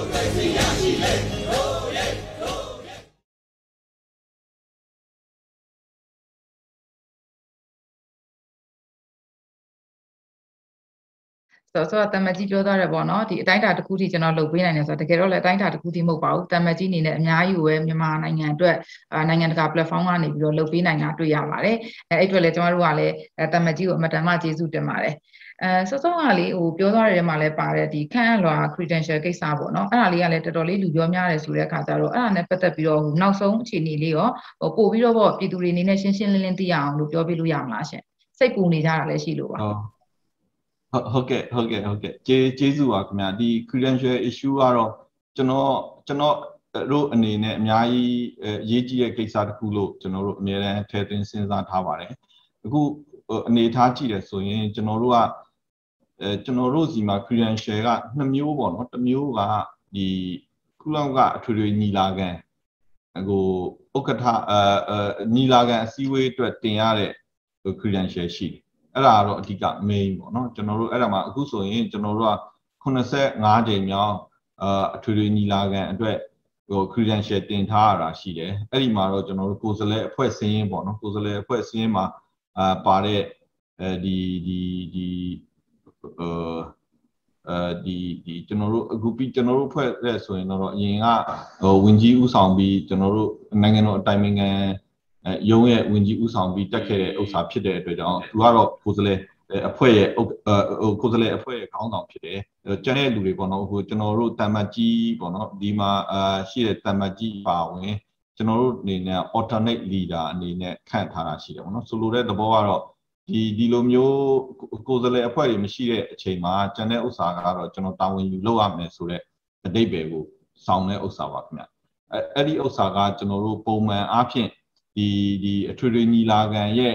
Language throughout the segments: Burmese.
我在信仰里面。 ဆိုတော့တမတ်ကြီးပြောသွားတယ်ပေါ့နော်ဒီအတိုင်းတာတစ်ခုထိကျွန်တော်လုပ်ပေးနိုင်တယ်ဆိုတော့တကယ်တော့လည်းအတိုင်းတာတစ်ခုထိမဟုတ်ပါဘူးတမတ်ကြီးအနေနဲ့အများကြီးကိုပဲမြန်မာနိုင်ငံအတွက်နိုင်ငံတကာ platform ကနေပြီးတော့လုပ်ပေးနိုင်တာတွေ့ရပါတယ်အဲအဲ့အတွက်လည်းကျွန်တော်တို့ကလည်းတမတ်ကြီးကိုအမတန်မှကျေးဇူးတင်ပါတယ်အဲစောစောကလေးဟိုပြောသွားတဲ့ထဲမှာလည်းပါတယ်ဒီခန့်အလွာ credential ကိစ္စပေါ့နော်အဲ့ဒါလေးကလည်းတော်တော်လေးလူပြောများတယ်ဆိုတဲ့အခါကျတော့အဲ့ဒါနဲ့ပတ်သက်ပြီးတော့နောက်ဆုံးအခြေအနေလေးရောဟိုပို့ပြီးတော့ပေါ့ပြည်သူတွေအနေနဲ့ရှင်းရှင်းလင်းလင်းသိရအောင်လို့ပြောပြလို့ရမလားရှင်စိတ်ပူနေကြတာလည်းရှိလို့ပါဟုတ် ကဲ့ဟုတ်ကဲ့ဟုတ်ကဲ့ကျေးကျေးဇူးပါခင်ဗျာဒီ credential issue ကတော့ကျွန်တော်ကျွန်တော်တို့အနေနဲ့အများကြီးအရေးကြီးတဲ့ကိစ္စတစ်ခုလို့ကျွန်တော်တို့အများအားထည့်သွင်းစဉ်းစားထားပါတယ်အခုအနေထားကြည့်တယ်ဆိုရင်ကျွန်တော်တို့ကအဲကျွန်တော်တို့စီမှာ credential ကနှစ်မျိုးပေါ့နော်တစ်မျိုးကဒီခုလောက်ကအထွေထွေညီလာခံဟိုဥက္ကဋ္ဌအဲညီလာခံအစည်းအဝေးအတွက်တင်ရတဲ့ credential ရှိတယ် အဲ့ဒါကတော့အဓိက main ပေါ့နော်ကျွန်တော်တို့အဲ့ဒါမှာအခုဆိုရင်ကျွန်တော်တို့က85ကြိမ်မြောက်အာအထွေထွေညီလာခံအတွက်ဟို credential တင်ထားရတာရှိတယ်အဲ့ဒီမှာတော့ကျွန်တော်တို့ကိုယ်စားလှယ်အဖွဲ့စည်းရင်းပေါ့နော်ကိုယ်စားလှယ်အဖွဲ့စည်းရင်းမှာအာပါတဲ့အဲဒီဒီဒီအာအဲဒီဒီကျွန်တော်တို့အခုပြီးကျွန်တော်တို့ဖွဲ့တဲ့ဆိုရင်တော့အရင်ကဟိုဝင်ကြီးဥဆောင်ပြီးကျွန်တော်တို့နိုင်ငံတော်အတိုင်ပင်ခံ အဲရုံးရဲ့ဝင်ကြီးဥဆောင်ပြီးတက်ခဲ့တဲ့ဥစ္စာဖြစ်တဲ့အတွက်ကြောင့်သူကတော့ကိုယ်စားလှယ်အဖွဲ့ရဲ့ဟိုကိုယ်စားလှယ်အဖွဲ့ရဲ့ခေါင်းဆောင်ဖြစ်တယ်ကျန်တဲ့လူတွေပေါ့နော်ဟိုကျွန်တော်တို့တမ္မကြီးပေါ့နော်ဒီမှာအာရှိတဲ့တမ္မကြီးပါဝင်ကျွန်တော်တို့အနေနဲ့ alternate leader အနေနဲ့ခန့်ထားတာရှိတယ်ပေါ့နော်ဆိုလိုတဲ့သဘောကတော့ဒီဒီလိုမျိုးကိုယ်စားလှယ်အဖွဲ့တွေမရှိတဲ့အချိန်မှာကျန်တဲ့ဥစ္စာကတော့ကျွန်တော်တာဝန်ယူလုပ်ရမယ်ဆိုတဲ့အတိတ်ပဲကိုစောင်းတဲ့ဥစ္စာပါခင်ဗျအဲအဲ့ဒီဥစ္စာကကျွန်တော်တို့ပုံမှန်အားဖြင့် ဒီဒီအထွေထွေညီလာခံရဲ့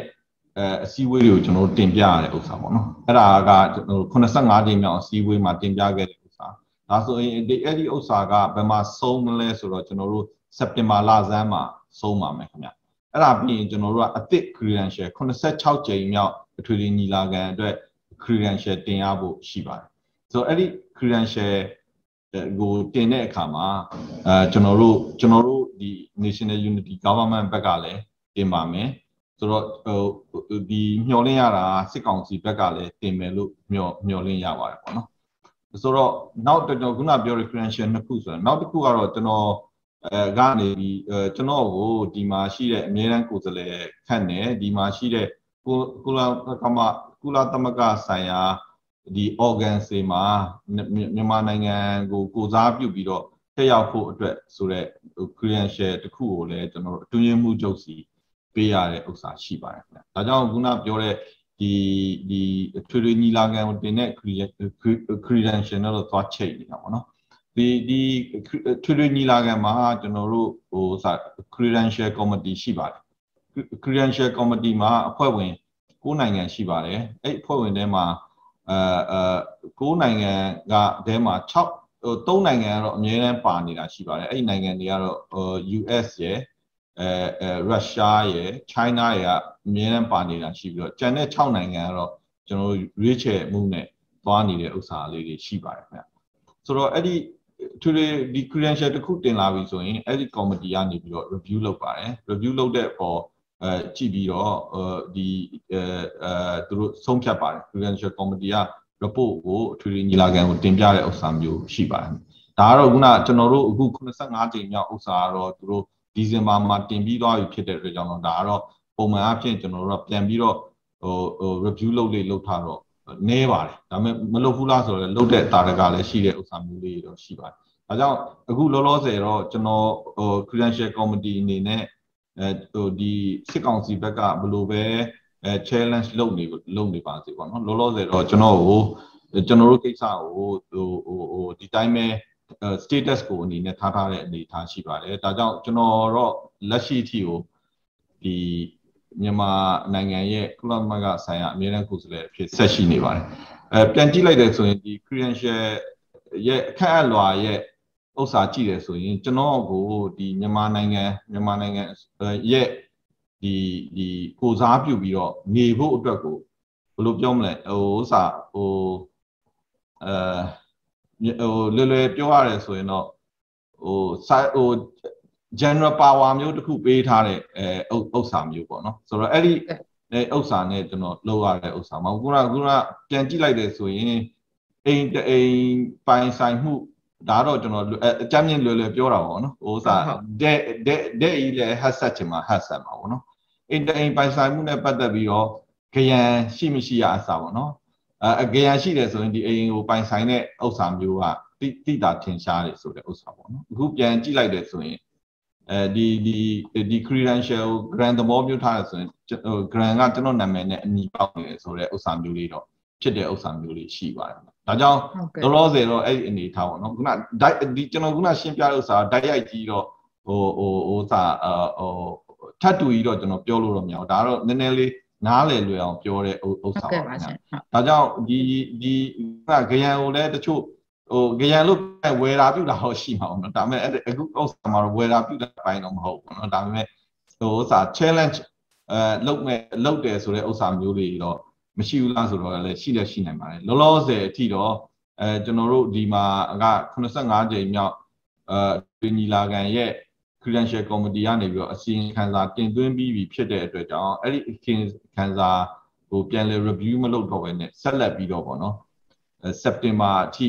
အဲအစည်းအဝေးတွေကိုကျွန်တော်တို့တင်ပြရတဲ့ဥစ္စာပေါ့နော်အဲ့ဒါကကျွန်တော်တို့85ကြိမ်မြောက်အစည်းအဝေးမှာတင်ပြခဲ့တဲ့ဥစ္စာဒါဆိုရင်ဒီအဲ့ဒီဥစ္စာကဘယ်မှာဆုံးမလဲဆိုတော့ကျွန်တော်တို့စက်တင်ဘာလဆန်းမှာဆုံးပါမယ်ခင်ဗျအဲ့ဒါပြီးရင်ကျွန်တော်တို့ကအသစ် credential 86ကြိမ်မြောက်အထွေထွေညီလာခံအတွက် credential တင်ရဖို့ရှိပါတယ်ဆိုတော့အဲ့ဒီ credential ကိုတင်တဲ့အခါမှာအဲကျွန်တော်တို့ကျွန်တော်တို့ ဒီ National Unity Government ဘက်ကလည်းတင်ပါမယ်ဆိုတော့ဟိုဒီမျှော်လင့်ရတာစစ်ကောင်စီဘက်ကလည်းတင်မယ်လို့မျှော်မျှော်လင့်ရပါတယ်ပေါ့နော်ဆိုတော့နောက်ကျွန်တော်ခုနပြောတဲ့ credential နှစ်ခုဆိုတော့နောက်တစ်ခုကတော့ကျွန်တော်အဲကနေပြီးအဲကျွန်တော်ကိုဒီမှာရှိတဲ့အမြဲတမ်းကိုယ်စားလှယ်ခန့်နေဒီမှာရှိတဲ့ကုကုလကမကုလသမဂ္ဂဆိုင်ရာဒီ organ တွေမှာမြန်မာနိုင်ငံကိုကိုစားပြုပြီးတော့ တက်ရောက်ဖို့အတွက်ဆိုတော့ credential တခုကိုလည်းကျွန်တော်တို့အတွင်းမှုချုပ်စီပေးရတဲ့ဥစ္စာရှိပါတယ်ခင်ဗျ။ဒါကြောင့်ခုနပြောတဲ့ဒီဒီထွေထွေညီလာခံကိုတင်တဲ့ credential တော့သွားချိတ်နေတာပေါ့နော်။ဒီဒီထွေထွေညီလာခံမှာကျွန်တော်တို့ဟိုစ credential committee ရှိပါတယ်။ credential committee မှာအဖွဲ့ဝင်9နိုင်ငံရှိပါတယ်။အဲ့အဖွဲ့ဝင်ထဲမှာအဲအဲ9နိုင်ငံကအဲမှာ6 ဟို3နိုင်ငံကတော့အများအားပါနေတာရှိပါတယ်အဲ့ဒီနိုင်ငံတွေကတော့ US ရယ်အဲအဲရုရှားရယ် China ရယ်ကအများအားပါနေတာရှိပြီးတော့ကျန်တဲ့6နိုင်ငံကတော့ကျွန်တော်တို့ရွေးချယ်မှုနဲ့သွားနေတဲ့ဥစ္စာလေးတွေရှိပါတယ်ခင်ဗျဆိုတော့အဲ့ဒီသူတွေဒီ credential တစ်ခုတင်လာပြီဆိုရင်အဲ့ဒီ committee ကနေပြီးတော့ review လုပ်ပါတယ် review လုပ်တဲ့အပေါ်အဲကြည့်ပြီးတော့ဒီအဲအဲသူတို့ဆုံးဖြတ်ပါတယ် credential committee က report ကိုအထွေထွေညီလာခံကိုတင်ပြတဲ့ဥစ္စာမျိုးရှိပါတယ်ဒါကတော့ခုနကျွန်တော်တို့အခု85ကြိမ်မြောက်ဥစ္စာကတော့သူတို့ဒီဇင်ဘာမှာတင်ပြီးသွားပြီဖြစ်တဲ့အတွက်ကြောင့်တော့ဒါကတော့ပုံမှန်အဖြစ်ကျွန်တော်တို့ကပြန်ပြီးတော့ဟိုဟို review လုပ်လေးလုပ်ထားတော့နည်းပါတယ်ဒါပေမဲ့မလုပ်ဘူးလားဆိုတော့လုပ်တဲ့တာရကလည်းရှိတဲ့ဥစ္စာမျိုးလေးတော့ရှိပါတယ်ဒါကြောင့်အခုလောလောဆယ်တော့ကျွန်တော်ဟို credential committee အနေနဲ့အဲဟိုဒီစစ်ကောင်စီဘက်ကဘယ်လိုပဲ အဲ challenge လုပ်နေလုပ်နေပါစေပေါ့နော်လောလောဆယ်တော့ကျွန်တော်ကိုကျွန်တော်တို့ကိစ္စကိုဟိုဟိုဟိုဒီတိုင်းပဲ status ကိုအနေနဲ့ထားထားတဲ့အနေအထားရှိပါတယ်ဒါကြောင့်ကျွန်တော်တော့လက်ရှိအထိကိုဒီမြန်မာနိုင်ငံရဲ့ကုလသမဂ္ဂဆိုင်ရာအမြဲတမ်းကိုယ်စားလှယ်အဖြစ်ဆက်ရှိနေပါတယ်အဲပြန်ကြည့်လိုက်တယ်ဆိုရင်ဒီ credential ရဲ့အခက်အလွာရဲ့ဥစ္စာကြည့်တယ်ဆိုရင်ကျွန်တော်ကိုဒီမြန်မာနိုင်ငံမြန်မာနိုင်ငံရဲ့ ဒီဒီကိုစားပြုပြီးတော့နေဖို့အတွက်ကိုဘယ်လိုပြောမလဲဟိုဥစ္စာဟိုအဲဟိုလွယ်လွယ်ပြောရတယ်ဆိုရင်တော့ဟိုစာဟို general power မျိုးတစ်ခုပေးထားတဲ့အဲဥစ္စာမျိုးပေါ့နော်ဆိုတော့အဲ့ဒီဥစ္စာနဲ့ကျွန်တော်လောက်ရတဲ့ဥစ္စာမှာခုနကခုနပြန်ကြည့်လိုက်တယ်ဆိုရင်အိမ်အိမ်ပိုင်ဆိုင်မှုဒါတော့ကျွန်တော်အကြမ်းမြင့်လွယ်လွယ်ပြောတာပေါ့နော်ဥစ္စာတဲ့တဲ့တဲ့ဤလေဟတ်ဆက်ချင်မှာဟတ်ဆက်မှာပေါ့နော် အိမ်အိမ်ပိုင်ဆိုင်မှုနဲ့ပတ်သက်ပြီးတော့ခရန်ရှိမရှိရအစားပေါ့နော်အဲခရန်ရှိတယ်ဆိုရင်ဒီအိမ်ကိုပိုင်ဆိုင်တဲ့ဥစ္စာမျိုးကတိတိတာထင်ရှားတယ်ဆိုတဲ့ဥစ္စာပေါ့နော်အခုပြန်ကြည့်လိုက်တယ်ဆိုရင်အဲဒီဒီဒီ credential grant သဘောမျိုးထားရဆိုရင်ဟို grant ကကျွန်တော်နာမည်နဲ့အမည်ပေါက်နေတယ်ဆိုတဲ့ဥစ္စာမျိုးလေးတော့ဖြစ်တဲ့ဥစ္စာမျိုးလေးရှိပါတယ်။ဒါကြောင့်လောလောဆယ်တော့အဲ့ဒီအနေထားပေါ့နော်။ခုနဒီကျွန်တော်ခုနရှင်းပြတဲ့ဥစ္စာဓာတ်ရိုက်ကြီးတော့ဟိုဟိုဥစ္စာဟို ထပ်တူကြီးတော့ကျွန်တော်ပြောလို့တော့မရဘူး။ဒါတော့နည်းနည်းလေးနားလည်လွယ်အောင်ပြောတဲ့ဥစ္စာပါခင်ဗျ။ဒါကြောင့်ဒီဒီကဂရန်ကိုလည်းတချို့ဟိုကြရန်လို့ဝယ်တာပြုတာဟောရှိမှာပေါ့နော်ဒါပေမဲ့အခုဥစ္စာမှာဝယ်တာပြုတာပိုင်းတော့မဟုတ်ဘူးနော်ဒါပေမဲ့ဟိုဥစ္စာ challenge အဲလုပ်မဲ့လုပ်တယ်ဆိုတဲ့ဥစ္စာမျိုးတွေတော့မရှိဘူးလားဆိုတော့လည်းရှိလည်းရှိနိုင်ပါတယ်လောလောဆယ်အထိတော့အဲကျွန်တော်တို့ဒီမှာက85ကြိမ်မြောက်အဲညီလာခံရဲ့ credential committee ကနေပြီးတော့အစီရင်ခံစာတင်သွင်းပြီးပြီဖြစ်တဲ့အတွက်ကြောင့်အဲ့ဒီအစီရင်ခံစာဟိုပြန်လည် review မလုပ်တော့ဘဲနဲ့ဆက်လက်ပြီးတော့ပေါ့နော်စက်တင်ဘာအထိ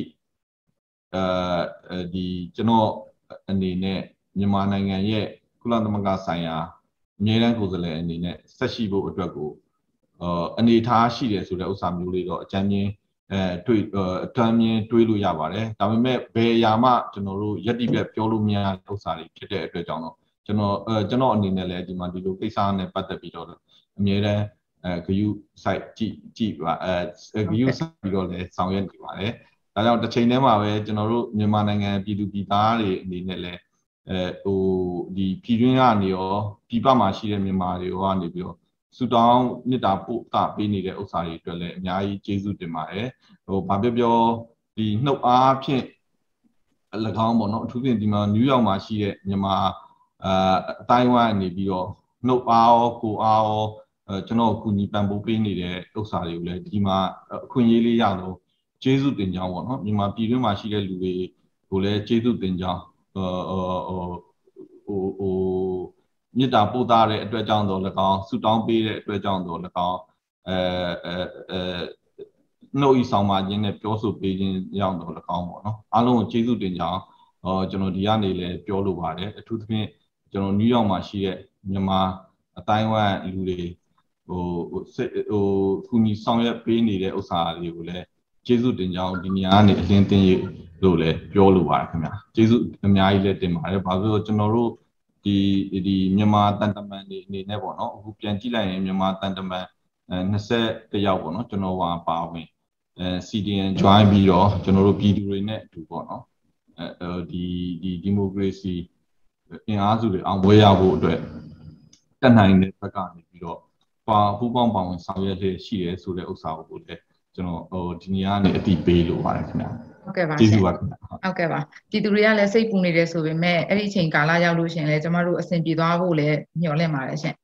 အဲဒီကျွန်တော်အနေနဲ့မြန်မာနိုင်ငံရဲ့ကုလသမဂ္ဂဆိုင်ရာအမြဲတမ်းကိုယ်စားလှယ်အနေနဲ့ဆက်ရှိဖို့အတွက်ကိုအနေထားရှိတယ်ဆိုတဲ့ဥစ္စာမျိုးလေးတော့အကြမ်းမြင် အဲတွေ့အတမ်းမြင်တွေးလို့ရပါတယ်ဒါပေမဲ့ဘယ်အရာမှကျွန်တော်တို့ယက်တိပဲပြောလို့မရတဲ့ဥစ္စာတွေဖြစ်တဲ့အတွက်ကြောင့်တော့ကျွန်တော်အဲကျွန်တော်အနေနဲ့လည်းဒီမှာဒီလိုကိစ္စနဲ့ပတ်သက်ပြီးတော့အမြဲတမ်းအဲဂယု site ကြည့်ကြည့်ပါအဲဂယု site ပြီးတော့လည်းဆောင်ရွက်နေပါတယ်ဒါကြောင့်တစ်ချိန်တည်းမှာပဲကျွန်တော်တို့မြန်မာနိုင်ငံပြည်သူပြည်သားတွေအနေနဲ့လည်းအဲဟိုဒီပြည်တွင်းကနေရောပြည်ပမှာရှိတဲ့မြန်မာတွေရောကနေပြီးတော့ ဆူတောင်းမြစ်တာပို့တာပေးနေတဲ့ဥစ္စာတွေအတွက်လည်းအများကြီးကျေးဇူးတင်ပါတယ်ဟိုဘာပြောပြောဒီနှုတ်အားဖြင့်၎င်းပေါ့နော်အထူးဖြင့်ဒီမှာနယူးယောက်မှာရှိတဲ့မြန်မာအာအတိုင်းဝိုင်းနေပြီးတော့နှုတ်အားရောကိုအားရောအဲကျွန်တော်အခုညီပံပိုးပေးနေတဲ့ဥစ္စာတွေကိုလည်းဒီမှာအခွင့်အရေးလေးရတော့ကျေးဇူးတင်ကြောင်းပေါ့နော်မြန်မာပြည်တွင်းမှာရှိတဲ့လူတွေကိုလည်းကျေးဇူးတင်ကြောင်းဟိုဟိုဟို မေတ္တာပို့သားတဲ့အတွက်ကြောင့်တော့၎င်းဆုတောင်းပေးတဲ့အတွက်ကြောင့်တော့၎င်းအဲအဲအဲနှုတ်ဤဆောင်ပါခြင်းနဲ့ပြောဆိုပေးခြင်းရောက်တော့၎င်းပေါ့နော်အားလုံးကိုကျေးဇူးတင်ကြောင်းဟောကျွန်တော်ဒီကနေလည်းပြောလိုပါတယ်အထူးသဖြင့်ကျွန်တော်နယူးယောက်မှာရှိတဲ့မြန်မာအတိုင်းဝိုင်းလူတွေဟိုဟိုဟိုခုနီဆောင်ရွက်ပေးနေတဲ့ဥစ္စာတွေကိုလည်းကျေးဇူးတင်ကြောင်းဒီနေရာကနေအလင်းတင်ရလို့လည်းပြောလိုပါတယ်ခင်ဗျာကျေးဇူးအများကြီးလည်းတင်ပါတယ်ဘာလို့ကျွန်တော်တို့ ဒီဒီမြန်မာတန်တမန်တွေအနေနဲ့ပေါ့နော်အခုပြန်ကြည့်လိုက်ရင်မြန်မာတန်တမန်အဲ20တယောက်ပေါ့နော်ကျွန်တော်ဟာပါဝင်အဲ CDN join ပြီးတော့ကျွန်တော်တို့ပြည်သူတွေနဲ့အတူပေါ့နော်အဲဒီဒီဒီမိုကရေစီအင်အားစုတွေအောင်ပွဲရဖို့အတွက်တက်နိုင်တဲ့ဘက်ကနေပြီးတော့ပါပူးပေါင်းပါဝင်ဆောင်ရွက်တဲ့ရှိရဲဆိုတဲ့ဥစ္စာကိုလည်းကျွန်တော်ဟိုဒီနေ့ကနေအတိပေးလို့ပါတယ်ခင်ဗျာ ဟုတ်ကဲ့ပါကျေးဇူးပါခင်ဗျာဟုတ်ကဲ့ပါပြည်သူတွေကလည်းစိတ်ပူနေတယ်ဆိုပေမဲ့အဲ့ဒီအချိန်ကာလရောက်လို့ရှင်လဲကျမတို့အဆင်ပြေသွားဖို့လည်းမျှော်လင့်ပါတယ်ရှင်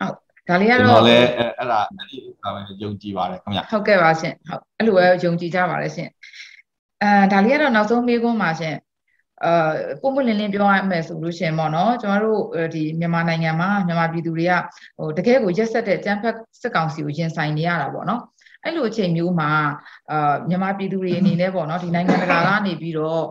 ဟုတ်ဒါလေးကတော့ကျွန်တော်လည်းအဲ့ဒါအဲ့ဒီအခါပဲယုံကြည်ပါတယ်ခင်ဗျာဟုတ်ကဲ့ပါရှင်ဟုတ်အဲ့လိုပဲယုံကြည်ကြပါတယ်ရှင်အဲဒါလေးကတော့နောက်ဆုံးမေးခွန်းပါရှင်အာပုံပွင့်လင်းလင်းပြောရမယ်ဆိုလို့ရှင်ပေါ့နော်ကျွန်တော်တို့ဒီမြန်မာနိုင်ငံမှာမြန်မာပြည်သူတွေကဟိုတကယ်ကိုရက်ဆက်တဲ့ကျန်းဖက်စစ်ကောင်စီကိုရင်ဆိုင်နေရတာပေါ့နော် အဲ့လိုအချိန်မျိုးမှာအာမြန်မာပြည်သူတွေအနေနဲ့ပေါ့နော်ဒီနိုင်ငံတကာကနေပြီးတော့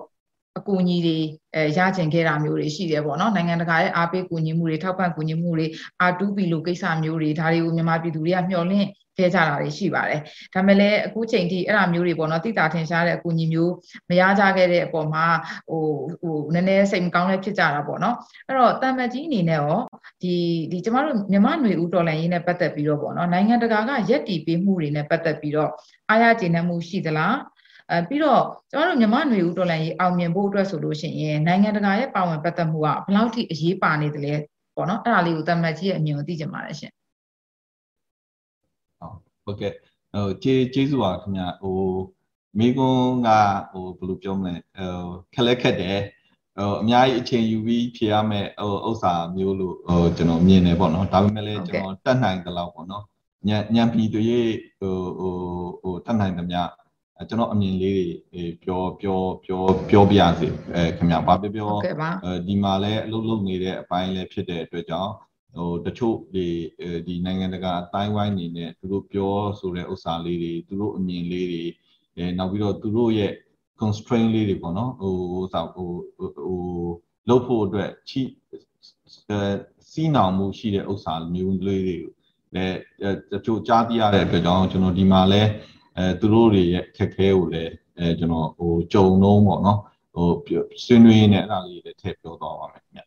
အကူအညီတွေအဲရကျင်ခဲ့တာမျိုးတွေရှိတယ်ပေါ့နော်နိုင်ငံတကာရဲ့အားပေးကူညီမှုတွေထောက်ပံ့ကူညီမှုတွေ R2P လိုကိစ္စမျိုးတွေဒါတွေကိုမြန်မာပြည်သူတွေကမျှော်လင့် ခဲ့ကြတာတွေရှိပါတယ်ဒါမဲ့လည်းအခုချိန်ထိအဲ့ဒါမျိုးတွေပေါ့နော်တိတာထင်ရှားတဲ့အကူအညီမျိုးမရကြခဲ့တဲ့အပေါ်မှာဟိုဟိုနည်းနည်းစိတ်မကောင်းလည်းဖြစ်ကြတာပေါ့နော်အဲ့တော့တမ္မကြီးအနေနဲ့ရောဒီဒီကျမတို့မြမຫນွေဦးတော်လှန်ရေးနဲ့ပတ်သက်ပြီးတော့ပေါ့နော်နိုင်ငံတကာကရက်တီပေးမှုတွေနဲ့ပတ်သက်ပြီးတော့အားရကျေနပ်မှုရှိသလားအဲပြီးတော့ကျွန်တော်တို့မြမຫນွေဦးတော်လှန်ရေးအောင်မြင်ဖို့အတွက်ဆိုလို့ရှိရင်နိုင်ငံတကာရဲ့ပါဝင်ပတ်သက်မှုကဘယ်လောက်ထိအရေးပါနေသလဲပေါ့နော်အဲ့ဒါလေးကိုတမ္မကြီးရဲ့အမြင်ကိုသိချင်ပါတယ်ရှင် ဟုတ်ကဲ့ဟိုကျေးကျေးဇူးပါခင်ဗျဟိုမိကွန်းကဟိုဘယ်လိုပြောမလဲဟိုခက်လက်ခက်တယ်ဟိုအများကြီးအချိန်ယူပြီးဖြေရမယ်ဟိုဥစ္စာမျိုးလို့ဟိုကျွန်တော်မြင်တယ်ပေါ့နော်ဒါပေမဲ့လည်းကျွန်တော်တတ်နိုင်သလောက်ပေါ့နော်ညံညံပြီးတွေဟိုဟိုဟိုတတ်နိုင်သမျှကျွန်တော်အမြင်လေးတွေပြောပြောပြောပြောပြရစေအဲခင်ဗျာဘာပြောပြောဒီမှာလည်းအလုပ်လုပ်နေတဲ့အပိုင်းလည်းဖြစ်တဲ့အတွက်ကြောင့် ဟိုတချို့ဒီဒီနိုင်ငံတကာအတိုင်းဝိုင်းနေနဲ့သူတို့ပြောဆိုတဲ့ဥစ္စာလေးတွေသူတို့အမြင်လေးတွေအဲနောက်ပြီးတော့သူတို့ရဲ့ constraint လေးတွေပေါ့နော်ဟိုဥစ္စာဟိုဟိုလုပ်ဖို့အတွက်ချီစီးနောင်မှုရှိတဲ့ဥစ္စာမျိုးလေးတွေလည်းတချို့ကြားသိရတဲ့အတွက်ကြောင့်ကျွန်တော်ဒီမှာလဲအဲသူတို့တွေရဲ့ခက်ခဲကိုလည်းအဲကျွန်တော်ဟိုကြုံလုံးပေါ့နော်ဟိုဆွေးနွေးနေအဲ့ဒါလေးတွေထည့်ပြောသွားပါမယ်ခင်ဗျ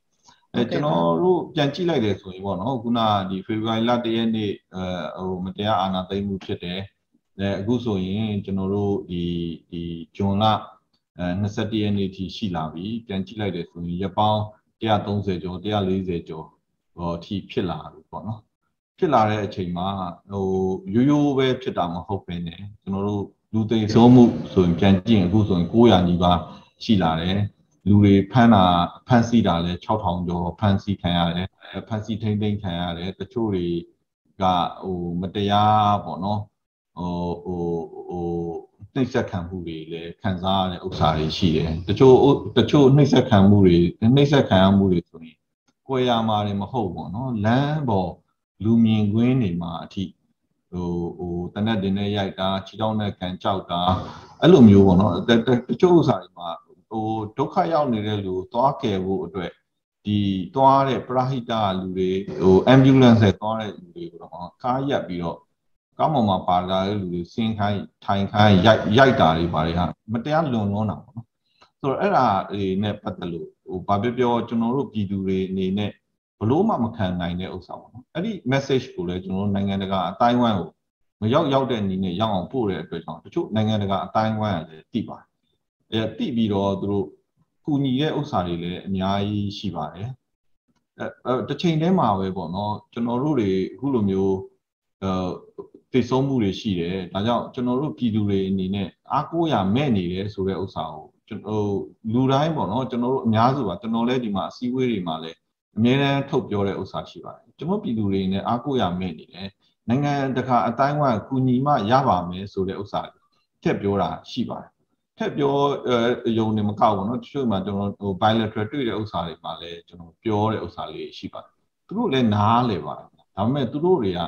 အဲကျွန်တော်တို့ပြန်ကြည့်လိုက်တယ်ဆိုရင်ပေါ့နော်ခုနဒီဖေဖော်ဝါရီလတရက်နေ့အဲဟိုမတရားအာဏာသိမ်းမှုဖြစ်တယ်အဲအခုဆိုရင်ကျွန်တော်တို့ဒီဒီဂျွန်လအဲ21ရက်နေ့ထိရှိလာပြီပြန်ကြည့်လိုက်တယ်ဆိုရင်ရပောင်း130ကျော်140ကျော်ဟောထိဖြစ်လာပြီပေါ့နော်ဖြစ်လာတဲ့အချိန်မှာဟိုရိုးရိုးပဲဖြစ်တာမဟုတ်ပဲねကျွန်တော်တို့လူသိဆုံးမှုဆိုရင်ပြန်ကြည့်ရင်အခုဆိုရင်900နီးပါးရှိလာတယ် လူတွေဖမ်းတာဖမ်းဆီးတာလဲ6000ကျော်ဖမ်းဆီးခံရတယ်ဖမ်းဆီးထိမ့်သိမ်းခံရတယ်တချို့တွေကဟိုမတရားပေါ့နော်ဟိုဟိုဟိုနှိပ်စက်ခံမှုတွေလည်းခံစားရတဲ့ဥစ္စာတွေရှိတယ်တချို့တချို့နှိပ်စက်ခံမှုတွေနှိပ်စက်ခံရမှုတွေဆိုရင်ကိုယ်ရမှာတွေမဟုတ်ပေါ့နော်လမ်းပေါ်လူမြင်ကွင်းတွေမှာအထိဟိုဟိုတနက်တင်နဲ့ရိုက်တာခြေထောက်နဲ့ကန်ကြောက်တာအဲ့လိုမျိုးပေါ့နော်တချို့ဥစ္စာတွေမှာ ဟိုဒုက္ခရောက်နေတဲ့လူသွားကယ်ဖို့အတွက်ဒီသွားတဲ့ပရဟိတလူတွေဟို ambulance နဲ့သွားတဲ့လူတွေကိုတော့ကားရက်ပြီးတော့ကားပေါ်မှာပါလာတဲ့လူတွေဆင်းခိုင်းထိုင်ခိုင်းရိုက်ရိုက်တာတွေပါတွေဟာမတရားလွန်လွန်းတာပေါ့နော်ဆိုတော့အဲ့ဒါတွေနဲ့ပတ်သက်လို့ဟိုဘာပြောပြောကျွန်တော်တို့ပြည်သူတွေအနေနဲ့ဘလို့မှမခံနိုင်တဲ့ဥစ္စာပေါ့နော်အဲ့ဒီ message ကိုလည်းကျွန်တော်တို့နိုင်ငံတကာအတိုင်းဝိုင်းကိုမရောက်ရောက်တဲ့အနေနဲ့ရောက်အောင်ပို့တဲ့အတွက်ကြောင့်တချို့နိုင်ငံတကာအတိုင်းဝိုင်းကလည်းသိပါတယ် အဲသိပြီးတော့သူတို့ကူညီတဲ့ဥစ္စာတွေလည်းအများကြီးရှိပါတယ်အဲတစ်ချိန်တည်းမှာပဲပေါ့နော်ကျွန်တော်တို့တွေအခုလိုမျိုးအဲသိဆုံးမှုတွေရှိတယ်ဒါကြောင့်ကျွန်တော်တို့ပြည်သူတွေအနေနဲ့အားကိုးရမဲ့နေတယ်ဆိုတဲ့ဥစ္စာကိုကျွန်တော်လူတိုင်းပေါ့နော်ကျွန်တော်တို့အများစုပါကျွန်တော်လည်းဒီမှာအစည်းအဝေးတွေမှာလည်းအမြဲတမ်းထုတ်ပြောတဲ့ဥစ္စာရှိပါတယ်ကျွန်တော်ပြည်သူတွေနဲ့အားကိုးရမဲ့နေတယ်နိုင်ငံတကာအတိုင်းဝိုင်းကူညီမှရပါမယ်ဆိုတဲ့ဥစ္စာထည့်ပြောတာရှိပါတယ် ထည့်ပြောယုံနေမကောက်ဘူးเนาะတချို့မှာကျွန်တော်ဟို bilateral တွေ့တဲ့ဥစ္စာတွေမှာလည်းကျွန်တော်ပြောတဲ့ဥစ္စာလေးရှိပါတယ်သူတို့လည်းနားလေပါတယ်ဒါပေမဲ့သူတို့တွေက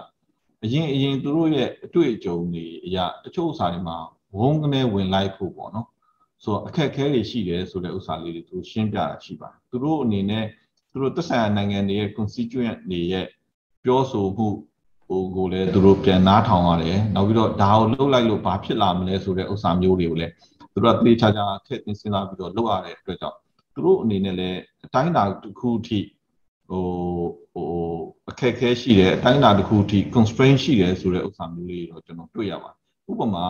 အရင်အရင်သူတို့ရဲ့အတွေ့အကြုံတွေအရာတချို့ဥစ္စာတွေမှာဝုန်းကနေဝင်လိုက်ဖို့ပေါ့နော်ဆိုတော့အခက်အခဲတွေရှိတယ်ဆိုတဲ့ဥစ္စာလေးတွေသူရှင်းပြတာရှိပါတယ်သူတို့အနေနဲ့သူတို့သက်ဆိုင်ရာနိုင်ငံတွေရဲ့ constituent တွေရဲ့ပြောဆိုမှုဟိုကိုလည်းသူတို့ပြန်နားထောင်ရတယ်နောက်ပြီးတော့ဒါကိုလှုပ်လိုက်လို့ဘာဖြစ်လာမလဲဆိုတဲ့ဥစ္စာမျိုးတွေကိုလည်း သူတို့ကသေချာချာထည့်သွင်းစဉ်းစားပြီးတော့လုပ်ရတဲ့အတွက်ကြောင့်သူတို့အနေနဲ့လည်းအတိုင်းအတာတစ်ခုအထိဟိုဟိုအခက်ခဲရှိတယ်အတိုင်းအတာတစ်ခုအထိ constraint ရှိတယ်ဆိုတဲ့ဥစ္စာမျိုးလေးတော့ကျွန်တော်တွေ့ရပါတယ်ဥပမာ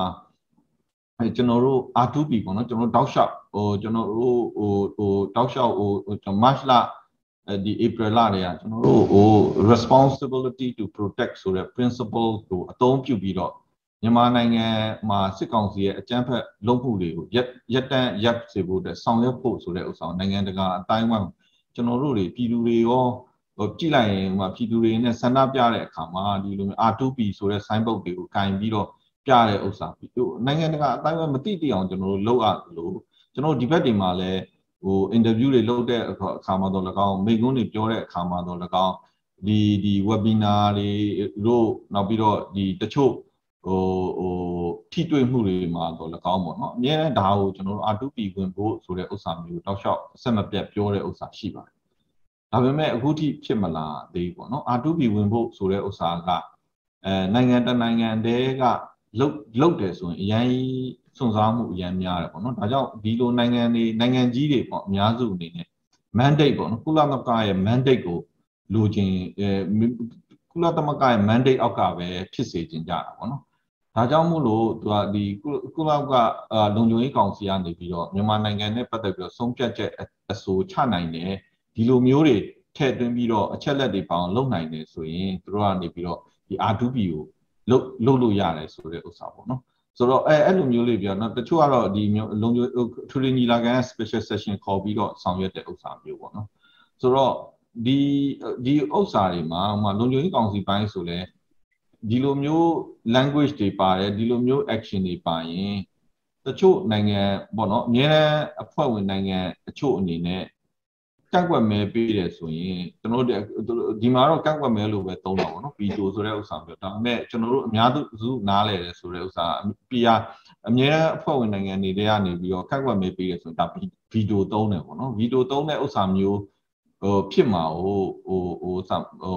အဲကျွန်တော်တို့ R2P ပေါ့နော်ကျွန်တော်တောက်လျှောက်ဟိုကျွန်တော်တို့ဟိုဟိုတောက်လျှောက်ဟို March လဒီ April လတွေကကျွန်တော်တို့ဟို responsibility to protect ဆိုတဲ့ principle ကိုအသုံးပြုပြီးတော့ မြန်မာနိုင်ငံမှာစစ်ကောင်စီရဲ့အကြမ်းဖက်လုပ်မှုတွေကိုရက်ရက်တန်းရပ်စေဖို့အတွက်ဆောင်ရွက်ဖို့ဆိုတဲ့ဥစ္စာနိုင်ငံတကာအတိုင်းအဝိုင်းကျွန်တော်တို့တွေပြည်သူတွေရောဟိုကြည့်လိုက်ရင်ဟိုပြည်သူတွေနဲ့ဆန္ဒပြတဲ့အခါမှာဒီလိုမျိုး R2P ဆိုတဲ့ sign board တွေကိုကင်ပြီးတော့ပြတဲ့ဥစ္စာဟိုနိုင်ငံတကာအတိုင်းအဝိုင်းမသိတိအောင်ကျွန်တော်တို့လုပ်ရလို့ကျွန်တော်ဒီဘက်တွေမှာလည်းဟို interview တွေလုပ်တဲ့အခါမှာတော့၎င်းမိကုန်းတွေပြောတဲ့အခါမှာတော့၎င်းဒီဒီ webinar တွေတို့နောက်ပြီးတော့ဒီတချို့ ဟိုဟိုထိတွေ့မှုတွေမှာတော့၎င်းပေါ့နော်အများနဲ့ဒါကိုကျွန်တော်တို့ R2P ဝင်ဖို့ဆိုတဲ့ဥစ္စာမျိုးတောက်လျှောက်အဆက်မပြတ်ပြောတဲ့ဥစ္စာရှိပါတယ်ဒါပေမဲ့အခုထိဖြစ်မလာသေးဘူးပေါ့နော် R2P ဝင်ဖို့ဆိုတဲ့ဥစ္စာကအဲနိုင်ငံတနိုင်ငံတည်းကလုတ်လုတ်တယ်ဆိုရင်အရင်စွန့်စားမှုအရင်များတယ်ပေါ့နော်ဒါကြောင့်ဒီလိုနိုင်ငံတွေနိုင်ငံကြီးတွေပေါ့အများစုအနေနဲ့ mandate ပေါ့နော်ကုလသမဂ္ဂရဲ့ mandate ကိုလိုချင်အဲကုလသမဂ္ဂရဲ့ mandate အောက်ကပဲဖြစ်စေချင်ကြတာပေါ့နော် ဒါကြောင့်မို့လို့သူကဒီကုလကလုံခြုံရေးကောင်စီကနေပြီးတော့မြန်မာနိုင်ငံနဲ့ပတ်သက်ပြီးတော့ဆုံးဖြတ်ချက်အဆိုချနိုင်တယ်ဒီလိုမျိုးတွေထည့်သွင်းပြီးတော့အချက်လက်တွေပေါအောင်လုပ်နိုင်တယ်ဆိုရင်သူတို့ကနေပြီးတော့ဒီ R2P ကိုလုပ်လုပ်လို့ရတယ်ဆိုတဲ့ဥစ္စာပေါ့နော်ဆိုတော့အဲအဲ့လိုမျိုးလေးပြောနော်တချို့ကတော့ဒီမျိုးလုံခြုံထူထူညီလာခံ special session ခေါ်ပြီးတော့ဆောင်ရွက်တဲ့ဥစ္စာမျိုးပေါ့နော်ဆိုတော့ဒီဒီဥစ္စာတွေမှာဟိုမှာလုံခြုံရေးကောင်စီပိုင်းဆိုလဲ ဒီလိုမျိုး language တွေပါတယ်ဒီလိုမျိုး action တွေပါရင်တချို့နိုင်ငံပေါ့နော်အများအားအဖွဲ့ဝင်နိုင်ငံအချို့အနေနဲ့ကန့်ကွက်မဲပေးတယ်ဆိုရင်ကျွန်တော်တို့ဒီမှာတော့ကန့်ကွက်မဲလို့ပဲသုံးတာပေါ့နော်ဗီတိုဆိုတဲ့ဥစ္စာမျိုးဒါပေမဲ့ကျွန်တော်တို့အများစုနားလဲတယ်ဆိုတဲ့ဥစ္စာ PR အများအဖွဲ့ဝင်နိုင်ငံတွေထဲကနေပြီးတော့ကန့်ကွက်မဲပေးတယ်ဆိုရင်ဒါဗီတိုသုံးတယ်ပေါ့နော်ဗီတိုသုံးတဲ့ဥစ္စာမျိုးဟိုဖြစ်မှာဟိုဟိုဟိုဟို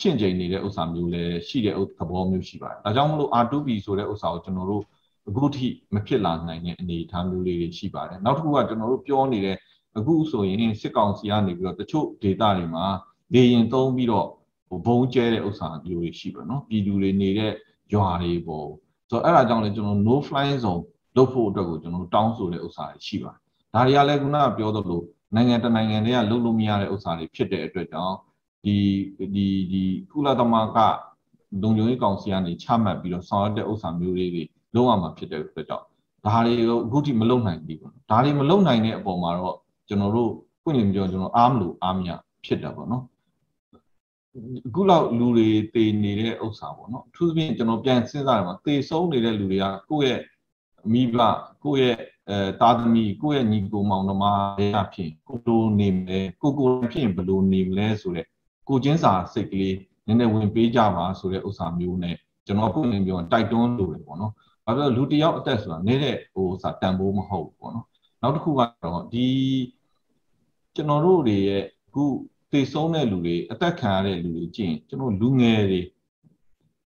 ချင့်ချိန်နေတဲ့ဥစ္စာမျိုးလည်းရှိတဲ့သဘောမျိုးရှိပါတယ်ဒါကြောင့်မလို့ R2B ဆိုတဲ့ဥစ္စာကိုကျွန်တော်တို့အခုထိမဖြစ်လာနိုင်တဲ့အနေအထားမျိုးလေးတွေရှိပါတယ်နောက်တစ်ခုကကျွန်တော်တို့ပြောနေတဲ့အခုဆိုရင်စစ်ကောင်စီကနေပြီးတော့တချို့ဒေသတွေမှာလေရင်သုံးပြီးတော့ဟိုဘုံကျဲတဲ့ဥစ္စာမျိုးတွေရှိပါနော်ပြည်သူတွေနေတဲ့ရွာတွေပေါ်ဆိုတော့အဲ့ဒါကြောင့်လည်းကျွန်တော် no fly zone လုပ်ဖို့အတွက်ကိုကျွန်တော်တောင်းဆိုတဲ့ဥစ္စာတွေရှိပါတယ်ဒါတွေကလည်းခုနကပြောသလိုနိုင်ငံတနိုင်ငံတွေကလုပ်လို့မရတဲ့ဥစ္စာတွေဖြစ်တဲ့အတွက်ကြောင့် ဒီဒီဒီကုလသမဂ္ဂလုံခြုံရေးကောင်စီကနေချမှတ်ပြီးတော့ဆောင်ရွက်တဲ့ဥစ္စာမျိုးလေးတွေလုံးဝမှာဖြစ်တဲ့အတွက်ကြောင့်ဒါတွေကိုအခုထိမလုံနိုင်ဘူးပေါ့ဒါတွေမလုံနိုင်တဲ့အပေါ်မှာတော့ကျွန်တော်တို့ပွင့်လင်းပြောကျွန်တော်အားမလို့အားမရဖြစ်တာပေါ့နော်အခုလောက်လူတွေတည်နေတဲ့ဥစ္စာပေါ့နော်အထူးသဖြင့်ကျွန်တော်ပြန်စဉ်းစားရမှာတည်ဆုံးနေတဲ့လူတွေကကိုယ့်ရဲ့မိဘကိုယ့်ရဲ့အဲတာသမီကိုယ့်ရဲ့ညီကိုမောင်နှမတွေအဖြစ်ကိုလိုနေမလဲကိုကိုဖြစ်ဘယ်လိုနေမလဲဆိုတဲ့ ကိုချင်းစာစိတ်ကလေးနည်းနည်းဝင်ပေးကြပါဆိုတဲ့ဥစ္စာမျိုးနဲ့ကျွန်တော်ပွင့်လင်းပြောတိုက်တွန်းလို့တယ်ပေါ့နော်ဘာဖြစ်လို့လူတယောက်အသက်ဆိုတာနေတဲ့ဟိုစာတန်ဖိုးမဟုတ်ဘူးပေါ့နော်နောက်တစ်ခုကတော့ဒီကျွန်တော်တို့တွေရဲ့အခုသေဆုံးတဲ့လူတွေအသက်ခံရတဲ့လူတွေကြည့်ရင်ကျွန်တော်လူငယ်တွေ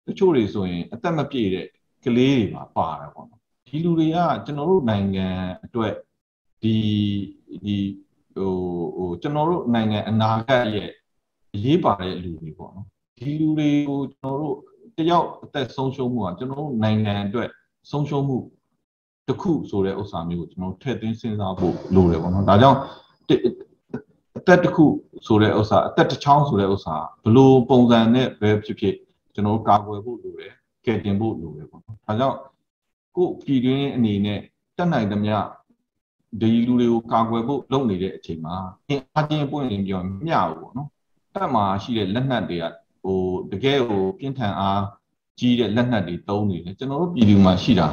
တချို့တွေဆိုရင်အသက်မပြည့်တဲ့ကလေးတွေပါပါတယ်ပေါ့နော်ဒီလူတွေကကျွန်တော်တို့နိုင်ငံအတွက်ဒီဒီဟိုဟိုကျွန်တော်တို့နိုင်ငံအနာဂတ်ရဲ့ အရေးပါတဲ့လူတွေပေါ့နော်ဒီလူတွေကိုကျွန်တော်တို့တယောက်အသက်ဆုံးရှုံးမှုကကျွန်တော်တို့နိုင်ငံအတွက်ဆုံးရှုံးမှုတစ်ခုဆိုတဲ့ဥစ္စာမျိုးကိုကျွန်တော်ထည့်သွင်းစဉ်းစားဖို့လိုတယ်ပေါ့နော်ဒါကြောင့်အသက်တစ်ခုဆိုတဲ့ဥစ္စာအသက်တစ်ချောင်းဆိုတဲ့ဥစ္စာဘလို့ပုံစံနဲ့ပဲဖြစ်ဖြစ်ကျွန်တော်ကာကွယ်ဖို့လိုတယ်ကယ်တင်ဖို့လိုတယ်ပေါ့နော်ဒါကြောင့်ကိုပြည်တွင်းအနေနဲ့တက်နိုင်သမျှဒီလူတွေကိုကာကွယ်ဖို့လုပ်နေတဲ့အချိန်မှာအင်အားချင်းပွင့်ရင်ပြောမျှဘူးပေါ့နော် တက်မှာရှိတဲ့လက်နက်တွေကဟိုတကယ်ဟိုပြင်းထန်အားကြီးတဲ့လက်နက်တွေတုံးနေတယ်ကျွန်တော်တို့ပြည်သူမှာရှိတာ